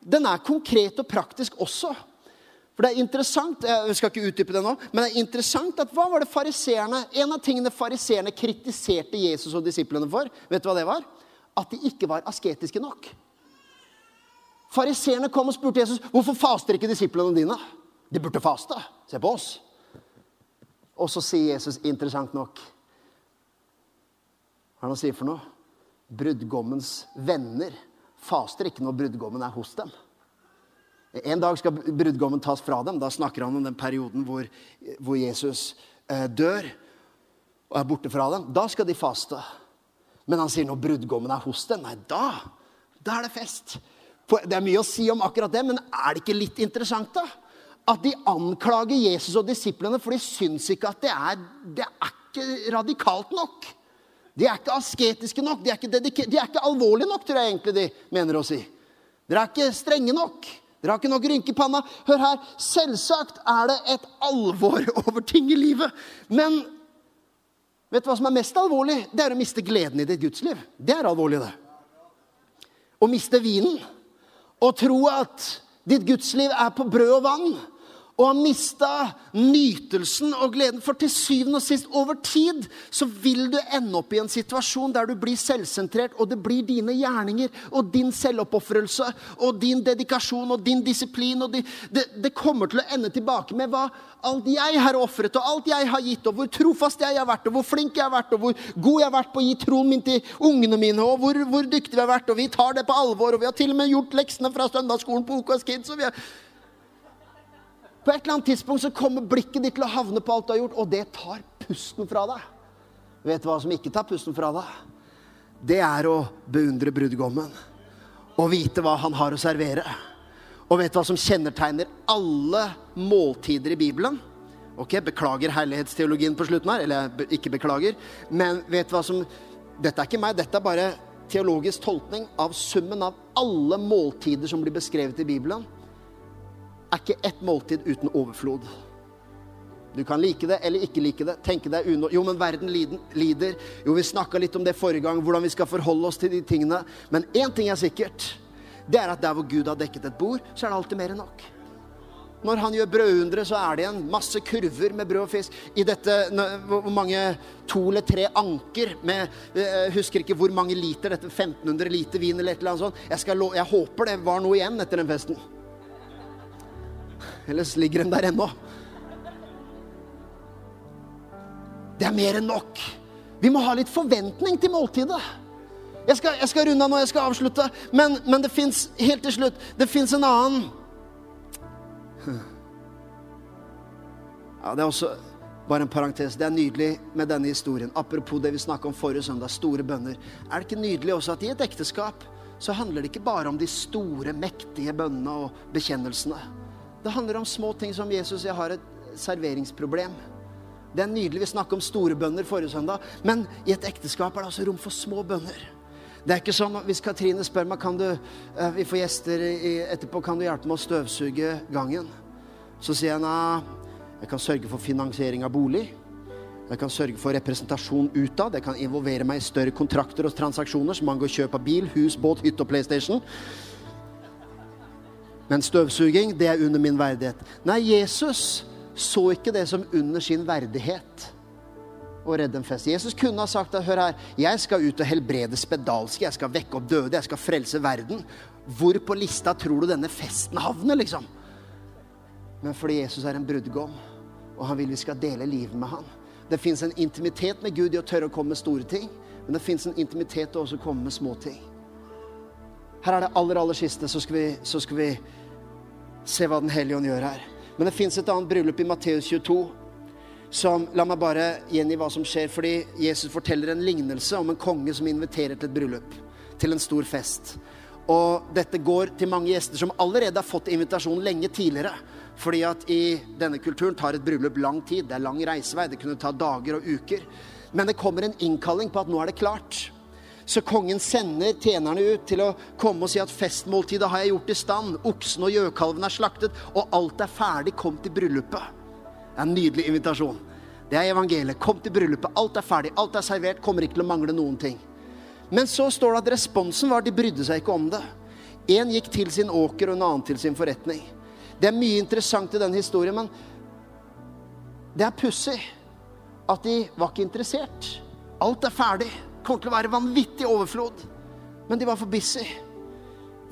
den er konkret og praktisk også. For det er interessant jeg skal ikke utdype det nå, men det er interessant at hva var det fariseerne, En av tingene fariseerne kritiserte Jesus og disiplene for, vet du hva det var? At de ikke var asketiske nok. Fariseerne kom og spurte Jesus hvorfor faster ikke disiplene dine. De burde faste. Se på oss. Og så sier Jesus interessant nok er det han sier for noe? Brudgommens venner faster ikke når brudgommen er hos dem. En dag skal brudgommen tas fra dem. Da snakker han om den perioden hvor, hvor Jesus eh, dør og er borte fra dem. Da skal de faste. Men han sier når brudgommen er hos dem, nei, da, da er det fest. Det er mye å si om akkurat det, men er det ikke litt interessant, da? At de anklager Jesus og disiplene, for de syns ikke at det er, det er ikke radikalt nok. De er ikke asketiske nok, de er ikke, de er ikke alvorlige nok, tror jeg egentlig de mener å si. Dere er ikke strenge nok. Dere har ikke nok rynke i panna. Hør her, selvsagt er det et alvor (laughs) over ting i livet. Men Vet du hva som er mest alvorlig? Det er å miste gleden i ditt gudsliv. Det er alvorlig, det. Å miste vinen og tro at ditt gudsliv er på brød og vann og har mista nytelsen og gleden. For til syvende og sist, over tid, så vil du ende opp i en situasjon der du blir selvsentrert, og det blir dine gjerninger og din selvoppofrelse og din dedikasjon og din disiplin. og din, det, det, kommer til å ende tilbake med hva alt jeg har ofret, og alt jeg har gitt, og hvor trofast jeg har vært, og hvor flink jeg har vært, og hvor god jeg har vært på å gi troen min til ungene mine, og hvor, hvor dyktig vi har vært, og vi tar det på alvor, og vi har til og med gjort leksene fra søndagsskolen på OKS Kids. og vi har på et eller annet tidspunkt så kommer blikket ditt til å havne på alt du har gjort, og det tar pusten fra deg. Vet du hva som ikke tar pusten fra deg? Det er å beundre brudgommen og vite hva han har å servere. Og vet du hva som kjennetegner alle måltider i Bibelen? Ok, Beklager herlighetsteologien på slutten her. Eller ikke beklager. Men vet du hva som Dette er ikke meg, dette er bare teologisk tolkning av summen av alle måltider som blir beskrevet i Bibelen er ikke ett måltid uten overflod. Du kan like det eller ikke like det. tenke deg unå... Jo, men verden lider. Jo, vi snakka litt om det forrige gang, hvordan vi skal forholde oss til de tingene. Men én ting er sikkert. Det er at der hvor Gud har dekket et bord, så er det alltid mer enn nok. Når han gjør brødhundre så er det en masse kurver med brød og fisk. I dette, hvor mange To eller tre anker med Jeg eh, husker ikke hvor mange liter. Dette 1500 liter vin eller et eller annet sånt. Jeg, skal, jeg håper det var noe igjen etter den festen. Eller ligger den der ennå? Det er mer enn nok. Vi må ha litt forventning til måltidet. Jeg skal, jeg skal runde av nå, jeg skal avslutte. Men, men det fins helt til slutt Det fins en annen Ja, Det er også bare en parentes. Det er nydelig med denne historien. Apropos det vi snakka om forrige søndag, store bønner. Er det ikke nydelig også at i et ekteskap så handler det ikke bare om de store, mektige bønnene og bekjennelsene. Det handler om små ting som Jesus. Jeg har et serveringsproblem. Det er nydelig. Vi snakket om store bønner forrige søndag. Men i et ekteskap er det altså rom for små bønner. Det er ikke sånn hvis Katrine spør meg kan du, eh, vi får gjester etterpå, kan du hjelpe meg å støvsuge gangen. Så sier jeg nei, jeg kan sørge for finansiering av bolig. Jeg kan sørge for representasjon utad. Jeg kan involvere meg i større kontrakter og transaksjoner som angår kjøp av bil, hus, båt, hytte og PlayStation. Men støvsuging, det er under min verdighet. Nei, Jesus så ikke det som under sin verdighet å redde en fest. Jesus kunne ha sagt at hør her, jeg skal ut og helbrede spedalske, jeg skal vekke opp døde, jeg skal frelse verden. Hvor på lista tror du denne festen havner, liksom? Men fordi Jesus er en brudgom, og han vil vi skal dele livet med han. Det fins en intimitet med Gud i å tørre å komme med store ting, men det fins en intimitet i å også komme med små ting. Her er det aller, aller siste, så skal vi, så skal vi se hva Den hellige ånd gjør her. Men det fins et annet bryllup i Matteus 22 som La meg bare gjengi hva som skjer. Fordi Jesus forteller en lignelse om en konge som inviterer til et bryllup. Til en stor fest. Og dette går til mange gjester som allerede har fått invitasjon lenge tidligere. Fordi at i denne kulturen tar et bryllup lang tid. Det er lang reisevei. Det kunne ta dager og uker. Men det kommer en innkalling på at nå er det klart. Så kongen sender tjenerne ut til å komme og si at festmåltidet har jeg gjort i stand. Oksen og gjøkalven er slaktet, og alt er ferdig. Kom til bryllupet. Det er en nydelig invitasjon. Det er evangeliet. Kom til bryllupet. Alt er ferdig. Alt er servert. Kommer ikke til å mangle noen ting. Men så står det at responsen var at de brydde seg ikke om det. Én gikk til sin åker, og en annen til sin forretning. Det er mye interessant i den historien, men det er pussig at de var ikke interessert. Alt er ferdig kommer til å være vanvittig overflod. Men de var for busy.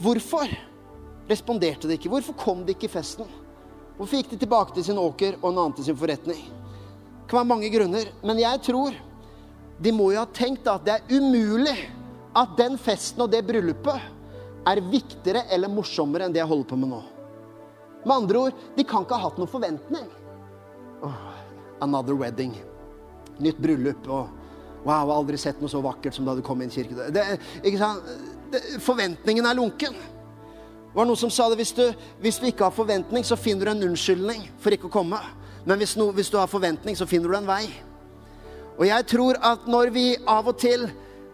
Hvorfor responderte de ikke? Hvorfor kom de ikke i festen? Hvorfor gikk de tilbake til sin åker og en annen til sin forretning? Det kan være mange grunner, men jeg tror de må jo ha tenkt at det er umulig at den festen og det bryllupet er viktigere eller morsommere enn det jeg holder på med nå. Med andre ord, de kan ikke ha hatt noen forventning. Oh, another wedding. Nytt bryllup. og Wow, jeg har aldri sett noe så vakkert som da du kom inn i Det, Forventningen er lunken. Det var noen som sa det hvis du, hvis du, ikke har forventning, så finner du en unnskyldning for ikke å komme. Men hvis, no, hvis du har forventning, så finner du en vei. Og jeg tror at når vi av og til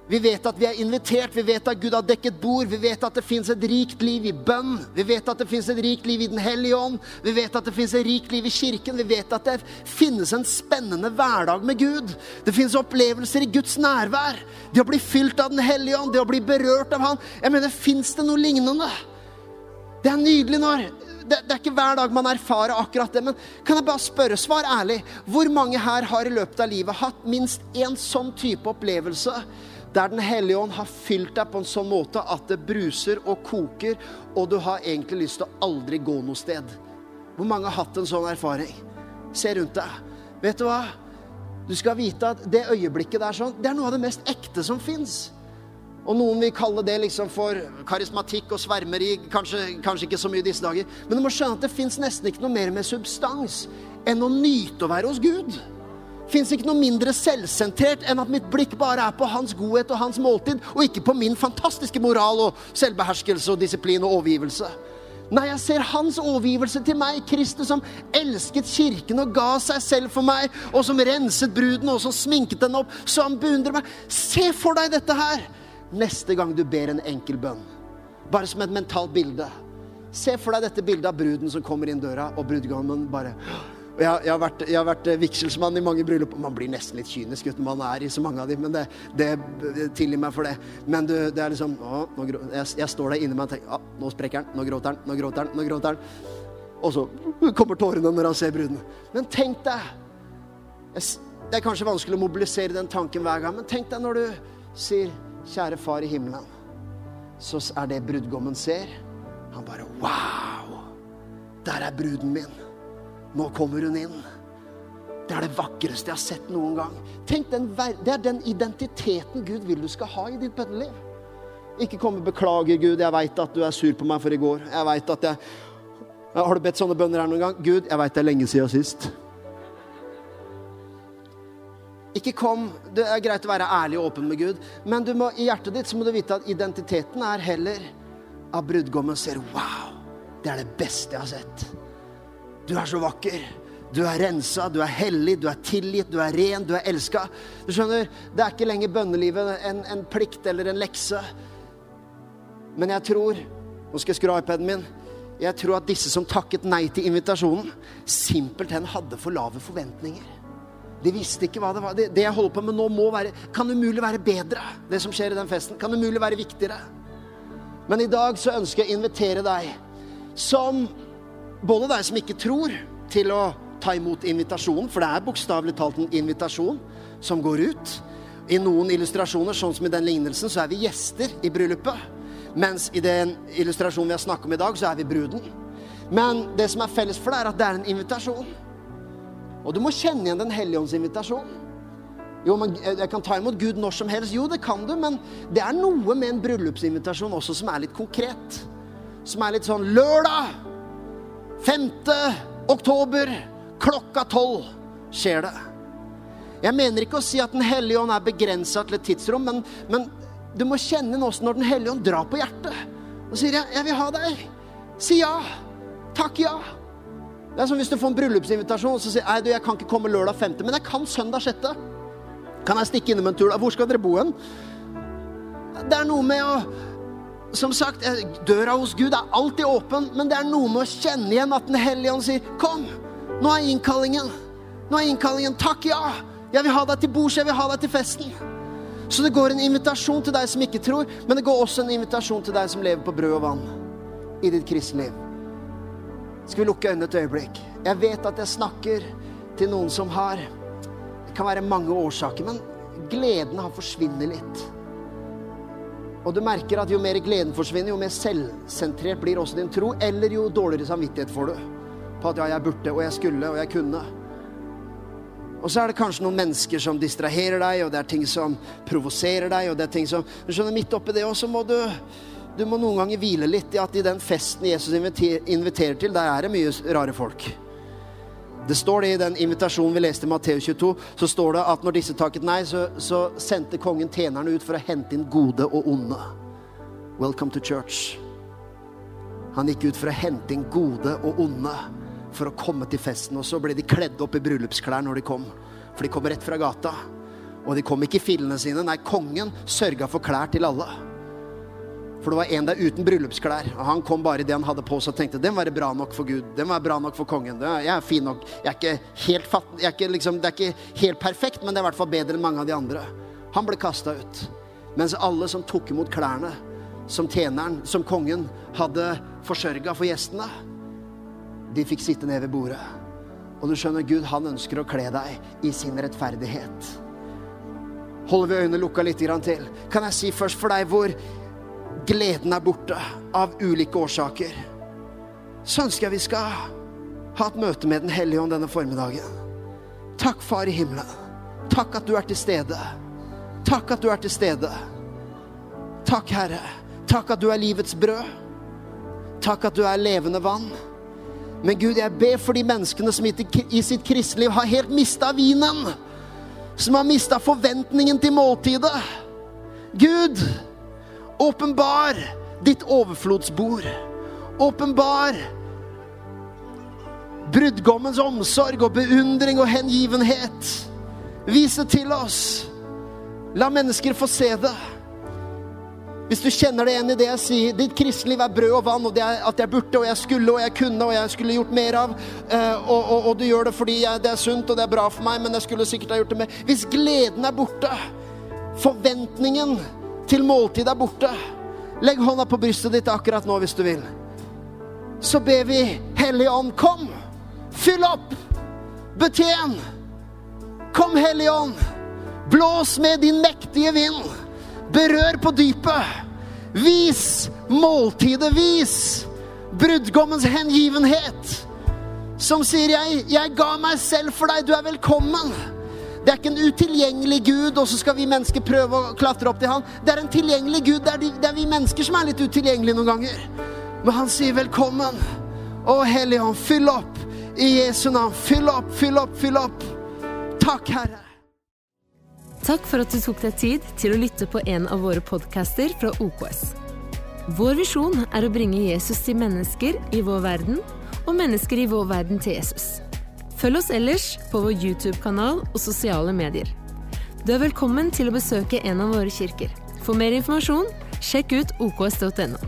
Vi vet at vi er invitert, vi vet at Gud har dekket bord, vi vet at det fins et rikt liv i bønn, vi vet at det fins et rikt liv i Den hellige ånd, vi vet at det fins et rikt liv i kirken, vi vet at det finnes en spennende hverdag med Gud. Det fins opplevelser i Guds nærvær. Det å bli fylt av Den hellige ånd, det å bli berørt av Han. Jeg mener, fins det noe lignende? Det er nydelig når det, det, er ikke hver dag man erfarer akkurat det. Men kan jeg bare spørre, svar ærlig. Hvor mange her har i løpet av livet hatt minst én sånn type opplevelse der Den hellige ånd har fylt deg på en sånn måte at det bruser og koker, og du har egentlig lyst til å aldri gå noe sted. Hvor mange har hatt en sånn erfaring? Se rundt deg. Vet du hva? Du skal vite at det øyeblikket der sånn, det er noe av det mest ekte som fins. Og noen vil kalle det liksom for karismatikk og svermeri. Kanskje, kanskje ikke så mye disse dager. Men du må skjønne at det fins nesten ikke noe mer med substans enn å nyte å være hos Gud fins ikke noe mindre selvsentrert enn at mitt blikk bare er på hans godhet og hans måltid, og ikke på min fantastiske moral og selvbeherskelse og disiplin og overgivelse. Nei, jeg ser hans overgivelse til meg, Kristus som elsket kirken og ga seg selv for meg, og som renset bruden og som sminket den opp, så han beundrer meg. Se for deg dette her neste gang du ber en enkel bønn. Bare som et mentalt bilde. Se for deg dette bildet av bruden som kommer inn døra, og brudgommen bare jeg, jeg, har vært, jeg, har vært, vigselsmann i mange bryllup. Man blir nesten litt kynisk uten man er i så mange av dem, men det, det tilgir meg for det. Men du, det er liksom å, jeg, jeg, står der inni meg og tenker å, nå sprekker han, nå gråter han, nå gråter han, nå gråter han. Og så kommer tårene når han ser bruden. Men tenk deg Det er kanskje vanskelig å mobilisere den tanken hver gang, men tenk deg når du sier 'Kjære Far i himmelen', så er det brudgommen ser. Han bare 'Wow! Der er bruden min'. Nå kommer hun inn. Det er det vakreste jeg har sett noen gang. Tenk, Det er den identiteten Gud vil du skal ha i ditt bønneliv. Ikke komme 'beklager, Gud, jeg veit at du er sur på meg for i går'. Jeg vet at jeg... Har du bedt sånne bønner her noen gang? Gud, jeg veit det er lenge siden sist. Ikke kom Det er greit å være ærlig og åpen med Gud, men må, i hjertet ditt så må du vite at identiteten er heller av brudgommen ser 'Wow, det er det beste jeg har sett'. Du er så vakker. Du er rensa, du er hellig, du er tilgitt, du er ren, du er elska. Du skjønner, Det er ikke lenger bønnelivet en, en plikt eller en lekse. Men jeg tror Nå skal jeg skru av iPaden min. Jeg tror at disse som takket nei til invitasjonen, simpelthen hadde for lave forventninger. De visste ikke hva det var. Det, det jeg holder på med nå, må være, kan umulig være bedre. Det som skjer i den festen, kan umulig være viktigere. Men i dag så ønsker jeg å invitere deg som både deg som ikke tror, til å ta imot invitasjonen, for det er bokstavelig talt en invitasjon som går ut. I noen illustrasjoner, sånn som i den lignelsen, så er vi gjester i bryllupet. Mens i den illustrasjonen vi har snakket om i dag, så er vi bruden. Men det som er felles for deg, er at det er en invitasjon. Og du må kjenne igjen Den hellige ånds invitasjon. Jo, men jeg kan ta imot Gud når som helst. Jo, det kan du, men det er noe med en bryllupsinvitasjon også som er litt konkret. Som er litt sånn Lørdag! 5. oktober klokka tolv skjer det. Jeg mener ikke å si at Den hellige ånd er begrensa til et tidsrom, men, men, du må kjenne den også når Den hellige ånd drar på hjertet og sier jeg, 'Jeg vil ha deg'. Si ja. Takk ja. Det er som hvis du får en bryllupsinvitasjon og så sier nei, du, jeg kan ikke komme lørdag 5., men jeg kan søndag 6. Kan jeg stikke innom en tur? Hvor skal dere bo hen? Det er noe med å som sagt, eh, døra hos Gud er alltid åpen, men det er noe med å kjenne igjen at Den hellige ånd sier, 'Kom, nå er innkallingen.' Nå er innkallingen. Takk, ja. Jeg vil ha deg til bords, jeg vil ha deg til festen. Så det går en invitasjon til deg som ikke tror, men det går også en invitasjon til deg som lever på brød og vann i ditt kristne liv. Skal vi lukke øynene et øyeblikk? Jeg vet at jeg snakker til noen som har Det kan være mange årsaker, men gleden har forsvunnet litt. Og du merker at jo mer gleden forsvinner, jo mer selvsentrert blir også din tro. Eller jo dårligere samvittighet får du på at ja, jeg burde, og jeg skulle, og jeg kunne. Og så er det kanskje noen mennesker som distraherer deg, og det er ting som provoserer deg, og det er ting som Du skjønner, midt oppi det også må du Du må noen ganger hvile litt i at i den festen Jesus inviterer til, der er det mye rare folk. Det står det i den invitasjonen vi leste i Matteus 22, så står det at når disse takket nei, så, så sendte kongen tjenerne ut for å hente inn gode og onde. Welcome to church. Han gikk ut for å hente inn gode og onde for å komme til festen. Og så ble de kledd opp i bryllupsklær når de kom, for de kom rett fra gata. Og de kom ikke i fillene sine. Nei, kongen sørga for klær til alle. For det var en der uten bryllupsklær, og han kom bare i det han hadde på seg og tenkte den var bra nok for Gud. Den var bra nok for kongen. Jeg er fin nok. Jeg er ikke helt fatt, jeg er ikke liksom, det er ikke helt perfekt, men det er i hvert fall bedre enn mange av de andre. Han ble kasta ut. Mens alle som tok imot klærne som tjeneren, som kongen, hadde forsørga for gjestene, de fikk sitte ned ved bordet. Og du skjønner, Gud han ønsker å kle deg i sin rettferdighet. Holder vi øynene lukka litt til, kan jeg si først for deg hvor gleden er borte av ulike årsaker, så ønsker jeg vi skal ha et møte med Den hellige ånd denne formiddagen. Takk, Far i himmelen. Takk at du er til stede. Takk at du er til stede. Takk, Herre. Takk at du er livets brød. Takk at du er levende vann. Men Gud, jeg ber for de menneskene som i sitt kristeliv har helt mista vinen. Som har mista forventningen til måltidet. Gud, Åpenbar ditt overflodsbord. Åpenbar brudgommens omsorg og beundring og hengivenhet. Vis det til oss. La mennesker få se det. Hvis du kjenner det igjen i det jeg sier, ditt kristeliv er brød og vann, og det er at jeg burde og jeg skulle og jeg kunne og jeg skulle gjort mer av, eh, og, og, og du gjør det fordi jeg, det er sunt og det er bra for meg, men jeg skulle sikkert ha gjort det mer. Hvis gleden er borte, forventningen til måltid er borte. Legg hånda på brystet ditt akkurat nå hvis du vil. Så ber vi Hellige Ånd, kom! Fyll opp! Betjen! Kom, Hellige Ånd! Blås med din mektige vind! Berør på dypet! Vis måltidet! Vis brudgommens hengivenhet! Som sier jeg, 'Jeg ga meg selv for deg, du er velkommen'. Det er ikke en utilgjengelig Gud, og så skal vi mennesker prøve å klatre opp til han. Det er en tilgjengelig Gud. Det er, de, det er vi mennesker som er litt utilgjengelige noen ganger. Men han sier velkommen. Å, Hellige Ånd, fyll opp i Jesu navn. Fyll opp, fyll opp, fyll opp. Takk, Herre. Takk for at du tok deg tid til å lytte på en av våre podcaster fra OKS. Vår visjon er å bringe Jesus til mennesker i vår verden, og mennesker i vår verden til Jesus. Følg oss ellers på vår YouTube-kanal og sosiale medier. Du er velkommen til å besøke en av våre kirker. For mer informasjon, sjekk ut oks.no.